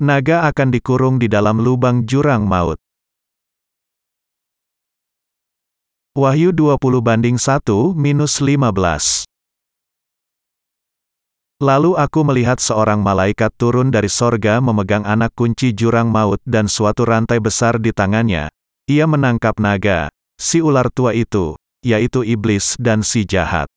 Naga akan dikurung di dalam lubang jurang maut. Wahyu 20 banding 1 minus 15. Lalu aku melihat seorang malaikat turun dari sorga memegang anak kunci jurang maut dan suatu rantai besar di tangannya. Ia menangkap naga, si ular tua itu, yaitu iblis dan si jahat.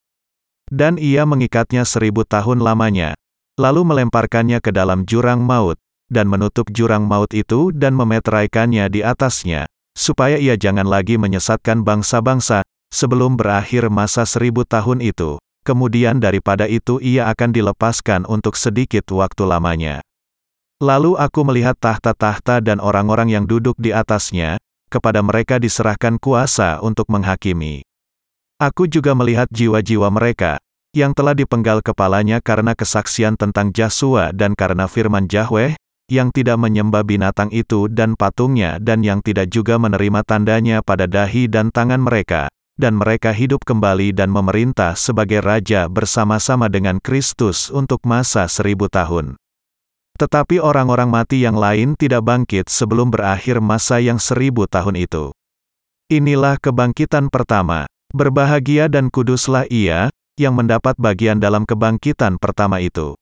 Dan ia mengikatnya seribu tahun lamanya, lalu melemparkannya ke dalam jurang maut, dan menutup jurang maut itu dan memeteraikannya di atasnya, supaya ia jangan lagi menyesatkan bangsa-bangsa, sebelum berakhir masa seribu tahun itu. Kemudian daripada itu ia akan dilepaskan untuk sedikit waktu lamanya. Lalu aku melihat tahta-tahta dan orang-orang yang duduk di atasnya, kepada mereka diserahkan kuasa untuk menghakimi. Aku juga melihat jiwa-jiwa mereka, yang telah dipenggal kepalanya karena kesaksian tentang Jasua dan karena firman Yahweh, yang tidak menyembah binatang itu dan patungnya dan yang tidak juga menerima tandanya pada dahi dan tangan mereka, dan mereka hidup kembali dan memerintah sebagai raja bersama-sama dengan Kristus untuk masa seribu tahun. Tetapi orang-orang mati yang lain tidak bangkit sebelum berakhir masa yang seribu tahun itu. Inilah kebangkitan pertama. Berbahagia dan kuduslah ia, yang mendapat bagian dalam kebangkitan pertama itu.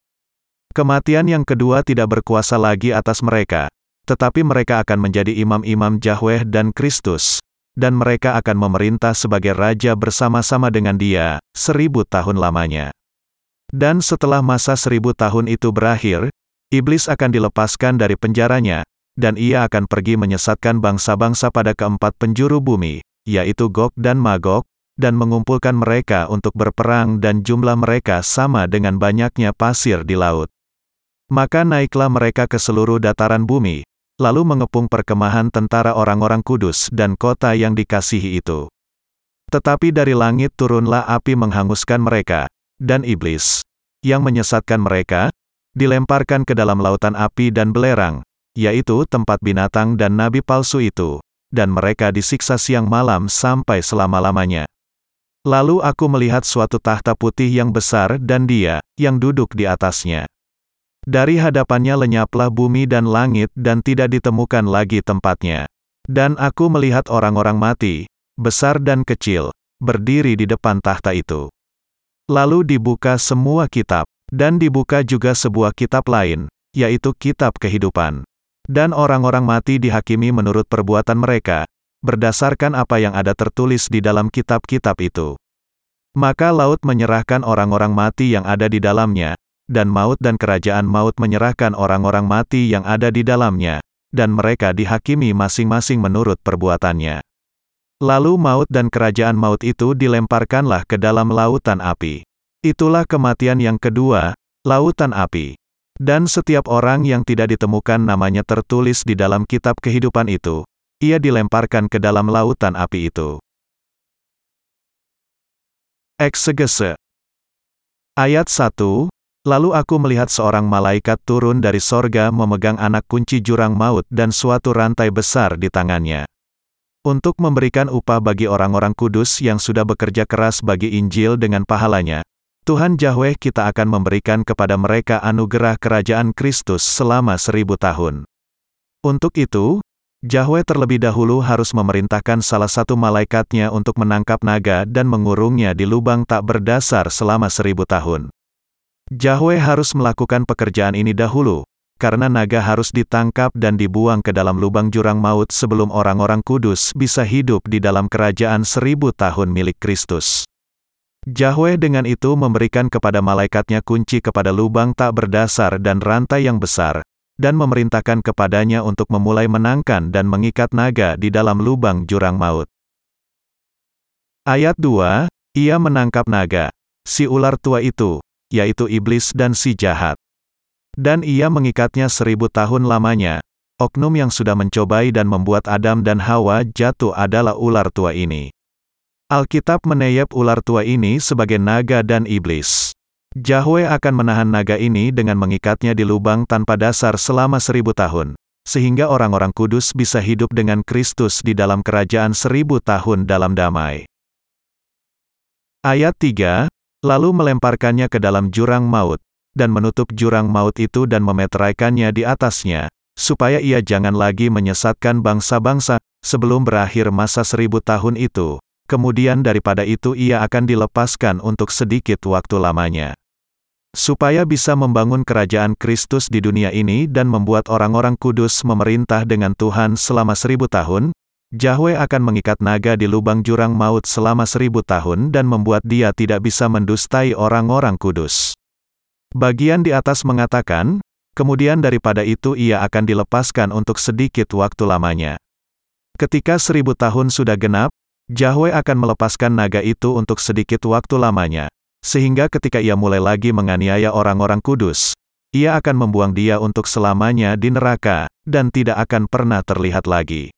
Kematian yang kedua tidak berkuasa lagi atas mereka, tetapi mereka akan menjadi imam-imam Yahweh dan Kristus, dan mereka akan memerintah sebagai raja bersama-sama dengan dia, seribu tahun lamanya. Dan setelah masa seribu tahun itu berakhir, iblis akan dilepaskan dari penjaranya, dan ia akan pergi menyesatkan bangsa-bangsa pada keempat penjuru bumi, yaitu Gog dan Magog, dan mengumpulkan mereka untuk berperang dan jumlah mereka sama dengan banyaknya pasir di laut. Maka naiklah mereka ke seluruh dataran bumi, lalu mengepung perkemahan tentara orang-orang kudus dan kota yang dikasihi itu. Tetapi dari langit turunlah api menghanguskan mereka, dan iblis, yang menyesatkan mereka, dilemparkan ke dalam lautan api dan belerang, yaitu tempat binatang dan nabi palsu itu, dan mereka disiksa siang malam sampai selama-lamanya. Lalu aku melihat suatu tahta putih yang besar dan dia, yang duduk di atasnya. Dari hadapannya lenyaplah bumi dan langit dan tidak ditemukan lagi tempatnya. Dan aku melihat orang-orang mati, besar dan kecil, berdiri di depan tahta itu. Lalu dibuka semua kitab, dan dibuka juga sebuah kitab lain, yaitu kitab kehidupan. Dan orang-orang mati dihakimi menurut perbuatan mereka, berdasarkan apa yang ada tertulis di dalam kitab-kitab itu. Maka laut menyerahkan orang-orang mati yang ada di dalamnya, dan maut dan kerajaan maut menyerahkan orang-orang mati yang ada di dalamnya, dan mereka dihakimi masing-masing menurut perbuatannya. Lalu maut dan kerajaan maut itu dilemparkanlah ke dalam lautan api. Itulah kematian yang kedua, lautan api. Dan setiap orang yang tidak ditemukan namanya tertulis di dalam kitab kehidupan itu, ia dilemparkan ke dalam lautan api itu. Eksegese Ayat 1, Lalu aku melihat seorang malaikat turun dari sorga memegang anak kunci jurang maut dan suatu rantai besar di tangannya. Untuk memberikan upah bagi orang-orang kudus yang sudah bekerja keras bagi Injil dengan pahalanya, Tuhan Yahweh kita akan memberikan kepada mereka anugerah kerajaan Kristus selama seribu tahun. Untuk itu, Yahweh terlebih dahulu harus memerintahkan salah satu malaikatnya untuk menangkap naga dan mengurungnya di lubang tak berdasar selama seribu tahun. Yahweh harus melakukan pekerjaan ini dahulu, karena naga harus ditangkap dan dibuang ke dalam lubang jurang maut sebelum orang-orang kudus bisa hidup di dalam kerajaan seribu tahun milik Kristus. Yahweh dengan itu memberikan kepada malaikatnya kunci kepada lubang tak berdasar dan rantai yang besar, dan memerintahkan kepadanya untuk memulai menangkan dan mengikat naga di dalam lubang jurang maut. Ayat 2, Ia menangkap naga, si ular tua itu, yaitu iblis dan si jahat. Dan ia mengikatnya seribu tahun lamanya. Oknum yang sudah mencobai dan membuat Adam dan Hawa jatuh adalah ular tua ini. Alkitab meneyap ular tua ini sebagai naga dan iblis. Yahweh akan menahan naga ini dengan mengikatnya di lubang tanpa dasar selama seribu tahun, sehingga orang-orang kudus bisa hidup dengan Kristus di dalam kerajaan seribu tahun dalam damai. Ayat 3, lalu melemparkannya ke dalam jurang maut, dan menutup jurang maut itu dan memeteraikannya di atasnya, supaya ia jangan lagi menyesatkan bangsa-bangsa, sebelum berakhir masa seribu tahun itu, kemudian daripada itu ia akan dilepaskan untuk sedikit waktu lamanya. Supaya bisa membangun kerajaan Kristus di dunia ini dan membuat orang-orang kudus memerintah dengan Tuhan selama seribu tahun, Yahweh akan mengikat naga di lubang jurang maut selama seribu tahun dan membuat dia tidak bisa mendustai orang-orang kudus. Bagian di atas mengatakan, kemudian daripada itu ia akan dilepaskan untuk sedikit waktu lamanya. Ketika seribu tahun sudah genap, Yahweh akan melepaskan naga itu untuk sedikit waktu lamanya, sehingga ketika ia mulai lagi menganiaya orang-orang kudus, ia akan membuang dia untuk selamanya di neraka, dan tidak akan pernah terlihat lagi.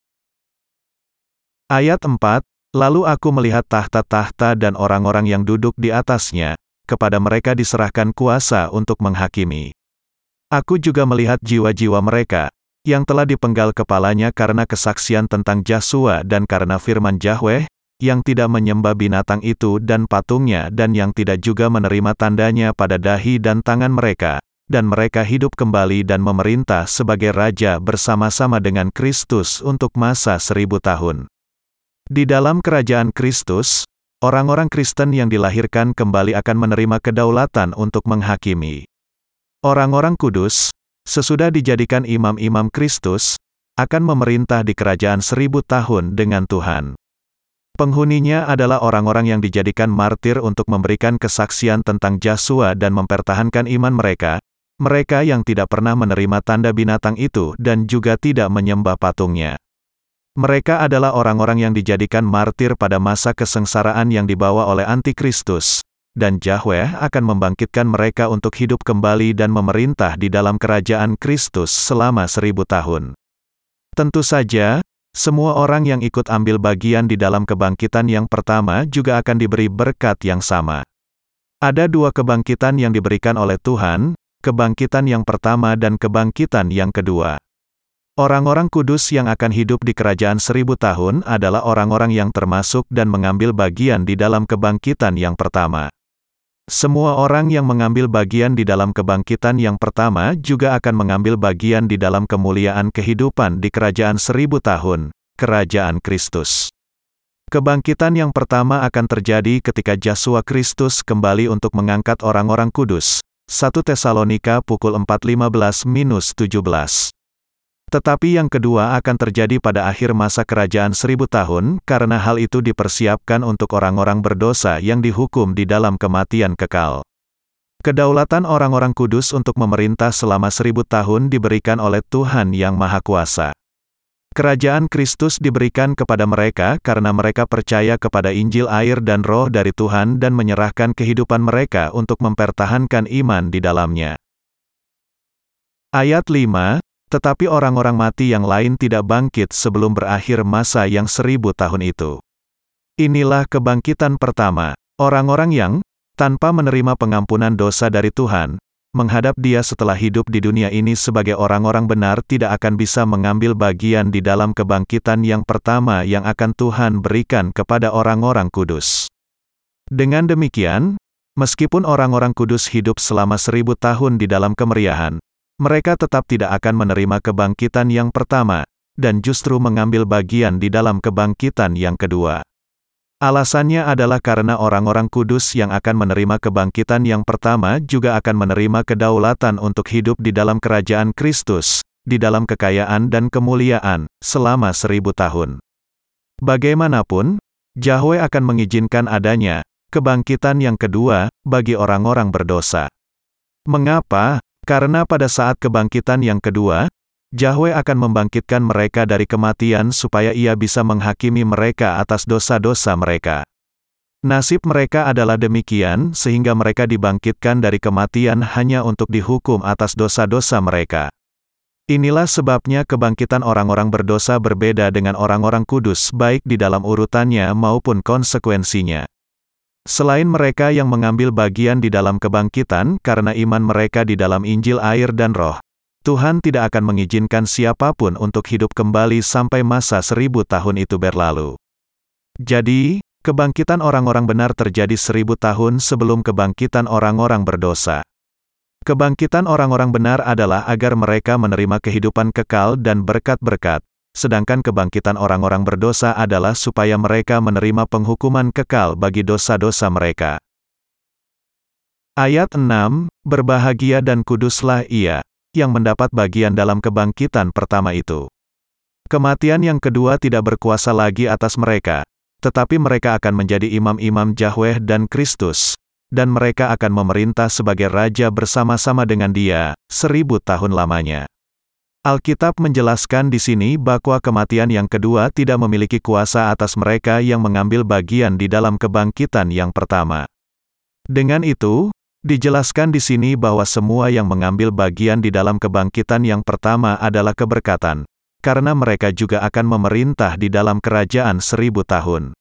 Ayat 4, Lalu aku melihat tahta-tahta dan orang-orang yang duduk di atasnya, kepada mereka diserahkan kuasa untuk menghakimi. Aku juga melihat jiwa-jiwa mereka, yang telah dipenggal kepalanya karena kesaksian tentang Jasua dan karena firman Yahweh, yang tidak menyembah binatang itu dan patungnya dan yang tidak juga menerima tandanya pada dahi dan tangan mereka, dan mereka hidup kembali dan memerintah sebagai raja bersama-sama dengan Kristus untuk masa seribu tahun. Di dalam kerajaan Kristus, orang-orang Kristen yang dilahirkan kembali akan menerima kedaulatan untuk menghakimi. Orang-orang kudus, sesudah dijadikan imam-imam Kristus, akan memerintah di kerajaan seribu tahun dengan Tuhan. Penghuninya adalah orang-orang yang dijadikan martir untuk memberikan kesaksian tentang Jasua dan mempertahankan iman mereka, mereka yang tidak pernah menerima tanda binatang itu dan juga tidak menyembah patungnya. Mereka adalah orang-orang yang dijadikan martir pada masa kesengsaraan yang dibawa oleh antikristus, dan Yahweh akan membangkitkan mereka untuk hidup kembali dan memerintah di dalam kerajaan Kristus selama seribu tahun. Tentu saja, semua orang yang ikut ambil bagian di dalam kebangkitan yang pertama juga akan diberi berkat yang sama. Ada dua kebangkitan yang diberikan oleh Tuhan, kebangkitan yang pertama dan kebangkitan yang kedua. Orang-orang kudus yang akan hidup di kerajaan seribu tahun adalah orang-orang yang termasuk dan mengambil bagian di dalam kebangkitan yang pertama. Semua orang yang mengambil bagian di dalam kebangkitan yang pertama juga akan mengambil bagian di dalam kemuliaan kehidupan di kerajaan seribu tahun, kerajaan Kristus. Kebangkitan yang pertama akan terjadi ketika Jasua Kristus kembali untuk mengangkat orang-orang kudus. 1 Tesalonika pukul 4.15-17 tetapi yang kedua akan terjadi pada akhir masa kerajaan seribu tahun, karena hal itu dipersiapkan untuk orang-orang berdosa yang dihukum di dalam kematian kekal. Kedaulatan orang-orang kudus untuk memerintah selama seribu tahun diberikan oleh Tuhan Yang Maha Kuasa. Kerajaan Kristus diberikan kepada mereka karena mereka percaya kepada Injil air dan roh dari Tuhan dan menyerahkan kehidupan mereka untuk mempertahankan iman di dalamnya. Ayat 5, tetapi orang-orang mati yang lain tidak bangkit sebelum berakhir masa yang seribu tahun itu. Inilah kebangkitan pertama, orang-orang yang, tanpa menerima pengampunan dosa dari Tuhan, menghadap dia setelah hidup di dunia ini sebagai orang-orang benar tidak akan bisa mengambil bagian di dalam kebangkitan yang pertama yang akan Tuhan berikan kepada orang-orang kudus. Dengan demikian, meskipun orang-orang kudus hidup selama seribu tahun di dalam kemeriahan, mereka tetap tidak akan menerima kebangkitan yang pertama, dan justru mengambil bagian di dalam kebangkitan yang kedua. Alasannya adalah karena orang-orang kudus yang akan menerima kebangkitan yang pertama juga akan menerima kedaulatan untuk hidup di dalam kerajaan Kristus, di dalam kekayaan dan kemuliaan, selama seribu tahun. Bagaimanapun, Yahweh akan mengizinkan adanya kebangkitan yang kedua bagi orang-orang berdosa. Mengapa? Karena pada saat kebangkitan yang kedua, Yahweh akan membangkitkan mereka dari kematian supaya ia bisa menghakimi mereka atas dosa-dosa mereka. Nasib mereka adalah demikian sehingga mereka dibangkitkan dari kematian hanya untuk dihukum atas dosa-dosa mereka. Inilah sebabnya kebangkitan orang-orang berdosa berbeda dengan orang-orang kudus baik di dalam urutannya maupun konsekuensinya. Selain mereka yang mengambil bagian di dalam kebangkitan karena iman mereka di dalam Injil air dan roh, Tuhan tidak akan mengizinkan siapa pun untuk hidup kembali sampai masa seribu tahun itu berlalu. Jadi, kebangkitan orang-orang benar terjadi seribu tahun sebelum kebangkitan orang-orang berdosa. Kebangkitan orang-orang benar adalah agar mereka menerima kehidupan kekal dan berkat-berkat, sedangkan kebangkitan orang-orang berdosa adalah supaya mereka menerima penghukuman kekal bagi dosa-dosa mereka. Ayat 6, Berbahagia dan kuduslah ia, yang mendapat bagian dalam kebangkitan pertama itu. Kematian yang kedua tidak berkuasa lagi atas mereka, tetapi mereka akan menjadi imam-imam Yahweh dan Kristus, dan mereka akan memerintah sebagai raja bersama-sama dengan dia, seribu tahun lamanya. Alkitab menjelaskan di sini bahwa kematian yang kedua tidak memiliki kuasa atas mereka yang mengambil bagian di dalam kebangkitan yang pertama. Dengan itu, dijelaskan di sini bahwa semua yang mengambil bagian di dalam kebangkitan yang pertama adalah keberkatan, karena mereka juga akan memerintah di dalam kerajaan seribu tahun.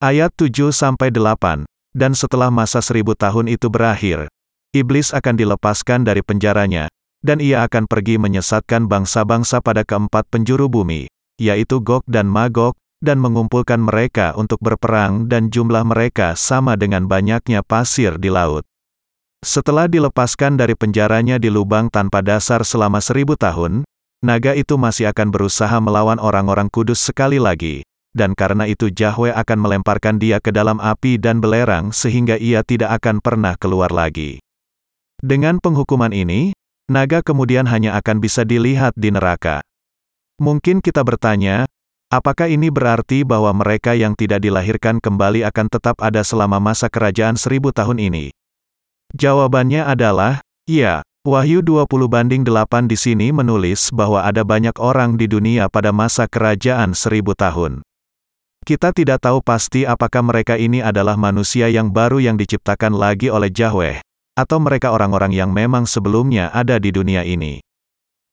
Ayat 7-8 dan setelah masa seribu tahun itu berakhir, iblis akan dilepaskan dari penjaranya, dan ia akan pergi menyesatkan bangsa-bangsa pada keempat penjuru bumi, yaitu Gog dan Magog, dan mengumpulkan mereka untuk berperang dan jumlah mereka sama dengan banyaknya pasir di laut. Setelah dilepaskan dari penjaranya di lubang tanpa dasar selama seribu tahun, naga itu masih akan berusaha melawan orang-orang kudus sekali lagi, dan karena itu Yahweh akan melemparkan dia ke dalam api dan belerang sehingga ia tidak akan pernah keluar lagi. Dengan penghukuman ini, naga kemudian hanya akan bisa dilihat di neraka. Mungkin kita bertanya, apakah ini berarti bahwa mereka yang tidak dilahirkan kembali akan tetap ada selama masa kerajaan seribu tahun ini? Jawabannya adalah, ya, Wahyu 20 banding 8 di sini menulis bahwa ada banyak orang di dunia pada masa kerajaan seribu tahun. Kita tidak tahu pasti apakah mereka ini adalah manusia yang baru yang diciptakan lagi oleh Yahweh, atau mereka orang-orang yang memang sebelumnya ada di dunia ini.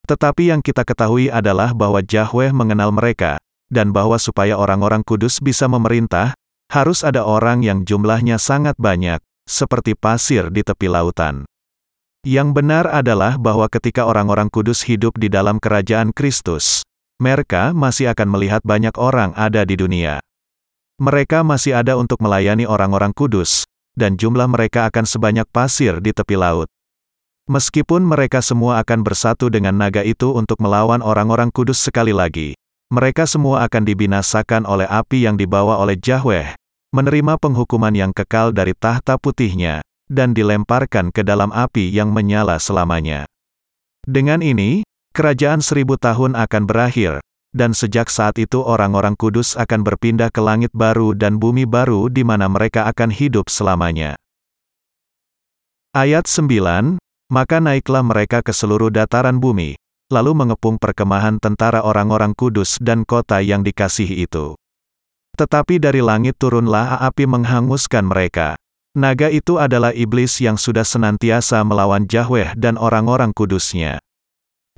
Tetapi yang kita ketahui adalah bahwa Yahweh mengenal mereka, dan bahwa supaya orang-orang kudus bisa memerintah, harus ada orang yang jumlahnya sangat banyak, seperti pasir di tepi lautan. Yang benar adalah bahwa ketika orang-orang kudus hidup di dalam kerajaan Kristus, mereka masih akan melihat banyak orang ada di dunia. Mereka masih ada untuk melayani orang-orang kudus, dan jumlah mereka akan sebanyak pasir di tepi laut. Meskipun mereka semua akan bersatu dengan naga itu untuk melawan orang-orang kudus sekali lagi, mereka semua akan dibinasakan oleh api yang dibawa oleh Yahweh, menerima penghukuman yang kekal dari tahta putihnya, dan dilemparkan ke dalam api yang menyala selamanya. Dengan ini, Kerajaan seribu tahun akan berakhir, dan sejak saat itu orang-orang kudus akan berpindah ke langit baru dan bumi baru di mana mereka akan hidup selamanya. Ayat 9, Maka naiklah mereka ke seluruh dataran bumi, lalu mengepung perkemahan tentara orang-orang kudus dan kota yang dikasihi itu. Tetapi dari langit turunlah api menghanguskan mereka. Naga itu adalah iblis yang sudah senantiasa melawan Yahweh dan orang-orang kudusnya.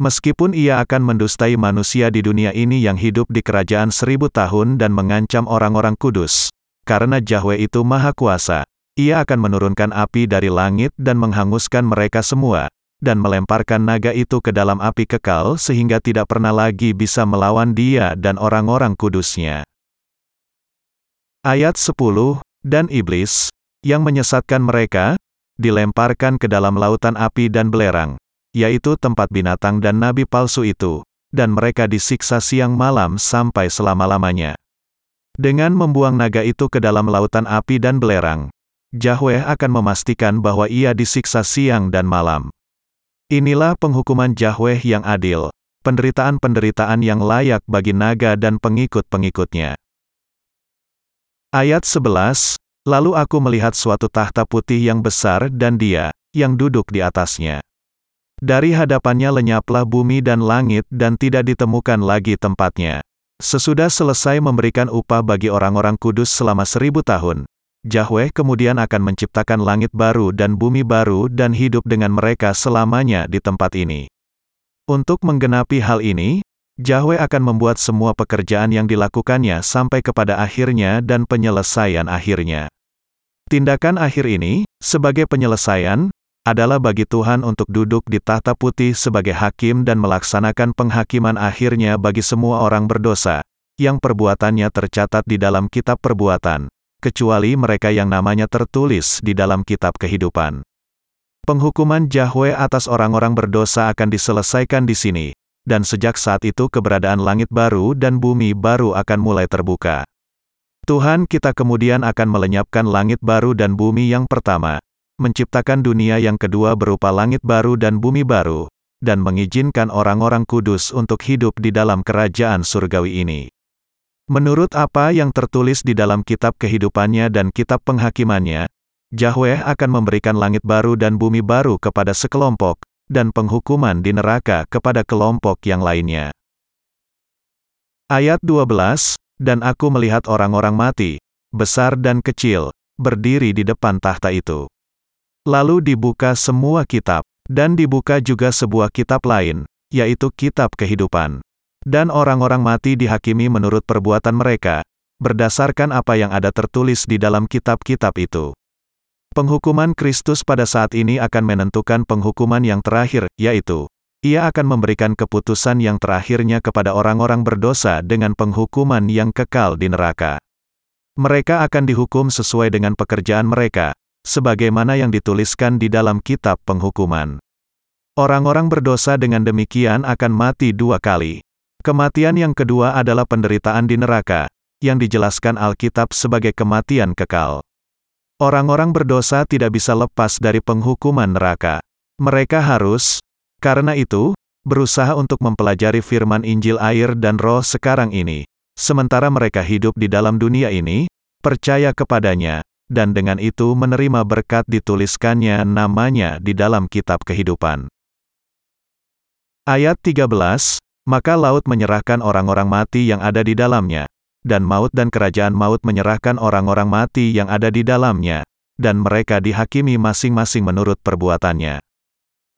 Meskipun ia akan mendustai manusia di dunia ini yang hidup di kerajaan seribu tahun dan mengancam orang-orang kudus, karena Yahweh itu maha kuasa, ia akan menurunkan api dari langit dan menghanguskan mereka semua, dan melemparkan naga itu ke dalam api kekal sehingga tidak pernah lagi bisa melawan dia dan orang-orang kudusnya. Ayat 10, Dan iblis, yang menyesatkan mereka, dilemparkan ke dalam lautan api dan belerang, yaitu tempat binatang dan nabi palsu itu, dan mereka disiksa siang malam sampai selama-lamanya. Dengan membuang naga itu ke dalam lautan api dan belerang, Yahweh akan memastikan bahwa ia disiksa siang dan malam. Inilah penghukuman Yahweh yang adil, penderitaan-penderitaan yang layak bagi naga dan pengikut-pengikutnya. Ayat 11, Lalu aku melihat suatu tahta putih yang besar dan dia, yang duduk di atasnya. Dari hadapannya lenyaplah bumi dan langit dan tidak ditemukan lagi tempatnya. Sesudah selesai memberikan upah bagi orang-orang kudus selama seribu tahun, Yahweh kemudian akan menciptakan langit baru dan bumi baru dan hidup dengan mereka selamanya di tempat ini. Untuk menggenapi hal ini, Yahweh akan membuat semua pekerjaan yang dilakukannya sampai kepada akhirnya dan penyelesaian akhirnya. Tindakan akhir ini, sebagai penyelesaian, adalah bagi Tuhan untuk duduk di tahta putih sebagai hakim dan melaksanakan penghakiman akhirnya bagi semua orang berdosa, yang perbuatannya tercatat di dalam kitab perbuatan, kecuali mereka yang namanya tertulis di dalam kitab kehidupan. Penghukuman Yahweh atas orang-orang berdosa akan diselesaikan di sini, dan sejak saat itu keberadaan langit baru dan bumi baru akan mulai terbuka. Tuhan kita kemudian akan melenyapkan langit baru dan bumi yang pertama, menciptakan dunia yang kedua berupa langit baru dan bumi baru, dan mengizinkan orang-orang kudus untuk hidup di dalam kerajaan surgawi ini. Menurut apa yang tertulis di dalam kitab kehidupannya dan kitab penghakimannya, Yahweh akan memberikan langit baru dan bumi baru kepada sekelompok, dan penghukuman di neraka kepada kelompok yang lainnya. Ayat 12, Dan aku melihat orang-orang mati, besar dan kecil, berdiri di depan tahta itu. Lalu dibuka semua kitab, dan dibuka juga sebuah kitab lain, yaitu kitab kehidupan. Dan orang-orang mati dihakimi menurut perbuatan mereka, berdasarkan apa yang ada tertulis di dalam kitab-kitab itu. Penghukuman Kristus pada saat ini akan menentukan penghukuman yang terakhir, yaitu, ia akan memberikan keputusan yang terakhirnya kepada orang-orang berdosa dengan penghukuman yang kekal di neraka. Mereka akan dihukum sesuai dengan pekerjaan mereka, sebagaimana yang dituliskan di dalam kitab penghukuman. Orang-orang berdosa dengan demikian akan mati dua kali. Kematian yang kedua adalah penderitaan di neraka, yang dijelaskan Alkitab sebagai kematian kekal. Orang-orang berdosa tidak bisa lepas dari penghukuman neraka. Mereka harus, karena itu, berusaha untuk mempelajari firman Injil air dan roh sekarang ini. Sementara mereka hidup di dalam dunia ini, percaya kepadanya, dan dengan itu menerima berkat dituliskannya namanya di dalam kitab kehidupan. Ayat 13, Maka laut menyerahkan orang-orang mati yang ada di dalamnya, dan maut dan kerajaan maut menyerahkan orang-orang mati yang ada di dalamnya, dan mereka dihakimi masing-masing menurut perbuatannya.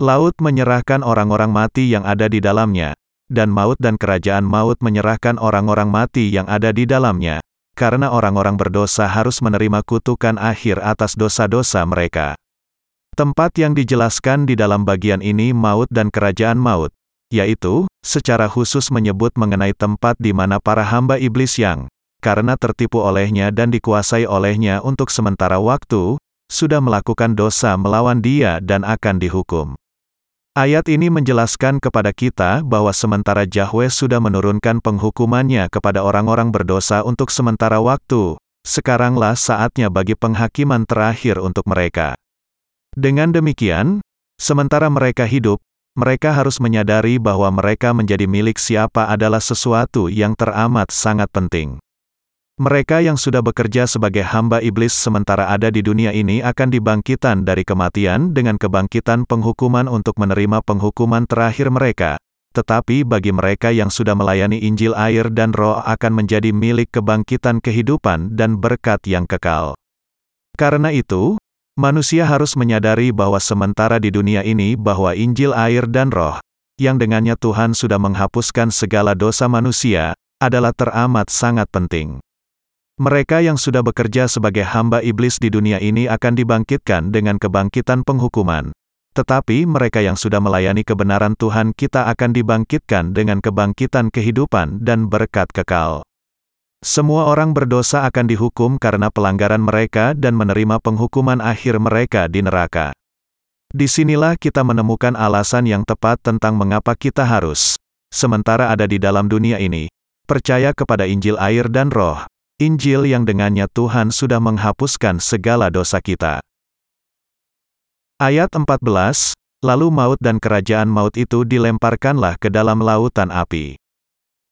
Laut menyerahkan orang-orang mati yang ada di dalamnya, dan maut dan kerajaan maut menyerahkan orang-orang mati yang ada di dalamnya, karena orang-orang berdosa harus menerima kutukan akhir atas dosa-dosa mereka. Tempat yang dijelaskan di dalam bagian ini maut dan kerajaan maut, yaitu, secara khusus menyebut mengenai tempat di mana para hamba iblis yang, karena tertipu olehnya dan dikuasai olehnya untuk sementara waktu, sudah melakukan dosa melawan dia dan akan dihukum. Ayat ini menjelaskan kepada kita bahwa sementara Yahweh sudah menurunkan penghukumannya kepada orang-orang berdosa untuk sementara waktu, sekaranglah saatnya bagi penghakiman terakhir untuk mereka. Dengan demikian, sementara mereka hidup, mereka harus menyadari bahwa mereka menjadi milik siapa adalah sesuatu yang teramat sangat penting. Mereka yang sudah bekerja sebagai hamba iblis sementara ada di dunia ini akan dibangkitan dari kematian dengan kebangkitan penghukuman untuk menerima penghukuman terakhir mereka. Tetapi bagi mereka yang sudah melayani Injil air dan roh akan menjadi milik kebangkitan kehidupan dan berkat yang kekal. Karena itu, Manusia harus menyadari bahwa sementara di dunia ini bahwa Injil air dan roh, yang dengannya Tuhan sudah menghapuskan segala dosa manusia, adalah teramat sangat penting. Mereka yang sudah bekerja sebagai hamba iblis di dunia ini akan dibangkitkan dengan kebangkitan penghukuman. Tetapi mereka yang sudah melayani kebenaran Tuhan kita akan dibangkitkan dengan kebangkitan kehidupan dan berkat kekal. Semua orang berdosa akan dihukum karena pelanggaran mereka dan menerima penghukuman akhir mereka di neraka. Di sinilah kita menemukan alasan yang tepat tentang mengapa kita harus, sementara ada di dalam dunia ini, percaya kepada Injil air dan roh, Injil yang dengannya Tuhan sudah menghapuskan segala dosa kita. Ayat 14, Lalu maut dan kerajaan maut itu dilemparkanlah ke dalam lautan api.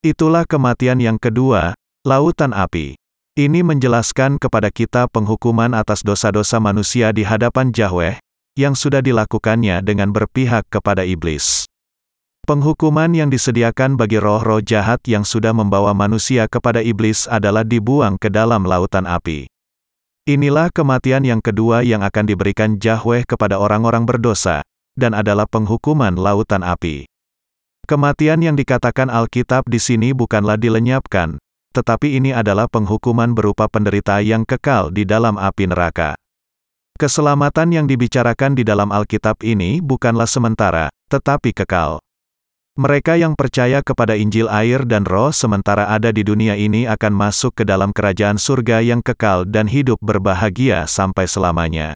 Itulah kematian yang kedua, Lautan api. Ini menjelaskan kepada kita penghukuman atas dosa-dosa manusia di hadapan Yahweh, yang sudah dilakukannya dengan berpihak kepada iblis. Penghukuman yang disediakan bagi roh-roh jahat yang sudah membawa manusia kepada iblis adalah dibuang ke dalam lautan api. Inilah kematian yang kedua yang akan diberikan Yahweh kepada orang-orang berdosa, dan adalah penghukuman lautan api. Kematian yang dikatakan Alkitab di sini bukanlah dilenyapkan, tetapi ini adalah penghukuman berupa penderita yang kekal di dalam api neraka. Keselamatan yang dibicarakan di dalam Alkitab ini bukanlah sementara, tetapi kekal. Mereka yang percaya kepada Injil air dan roh sementara ada di dunia ini akan masuk ke dalam kerajaan surga yang kekal dan hidup berbahagia sampai selamanya.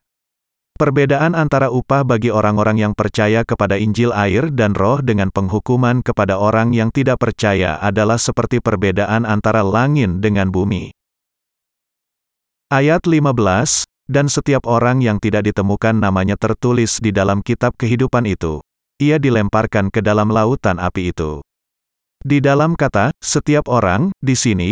Perbedaan antara upah bagi orang-orang yang percaya kepada Injil air dan roh dengan penghukuman kepada orang yang tidak percaya adalah seperti perbedaan antara langit dengan bumi. Ayat 15, dan setiap orang yang tidak ditemukan namanya tertulis di dalam kitab kehidupan itu, ia dilemparkan ke dalam lautan api itu. Di dalam kata, setiap orang, di sini,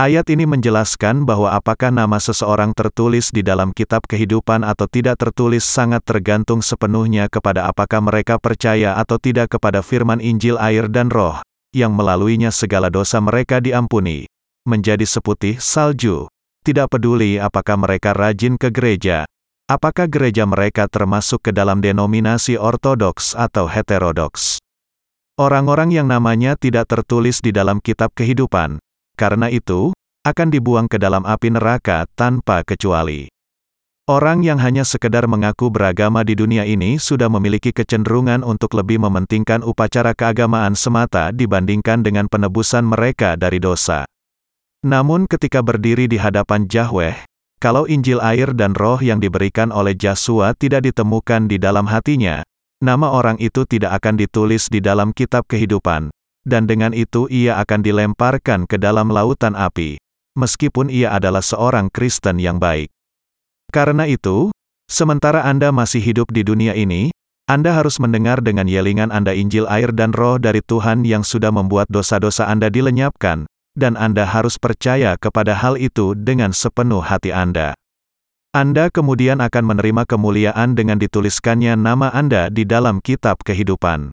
Ayat ini menjelaskan bahwa apakah nama seseorang tertulis di dalam kitab kehidupan atau tidak tertulis sangat tergantung sepenuhnya kepada apakah mereka percaya atau tidak kepada firman Injil air dan roh, yang melaluinya segala dosa mereka diampuni, menjadi seputih salju. Tidak peduli apakah mereka rajin ke gereja, apakah gereja mereka termasuk ke dalam denominasi ortodoks atau heterodoks. Orang-orang yang namanya tidak tertulis di dalam kitab kehidupan, karena itu, akan dibuang ke dalam api neraka tanpa kecuali. Orang yang hanya sekedar mengaku beragama di dunia ini sudah memiliki kecenderungan untuk lebih mementingkan upacara keagamaan semata dibandingkan dengan penebusan mereka dari dosa. Namun ketika berdiri di hadapan Yahweh, kalau Injil air dan roh yang diberikan oleh Yasua tidak ditemukan di dalam hatinya, nama orang itu tidak akan ditulis di dalam kitab kehidupan, dan dengan itu ia akan dilemparkan ke dalam lautan api, meskipun ia adalah seorang Kristen yang baik. Karena itu, sementara Anda masih hidup di dunia ini, Anda harus mendengar dengan yelingan Anda Injil air dan roh dari Tuhan yang sudah membuat dosa-dosa Anda dilenyapkan, dan Anda harus percaya kepada hal itu dengan sepenuh hati Anda. Anda kemudian akan menerima kemuliaan dengan dituliskannya nama Anda di dalam kitab kehidupan.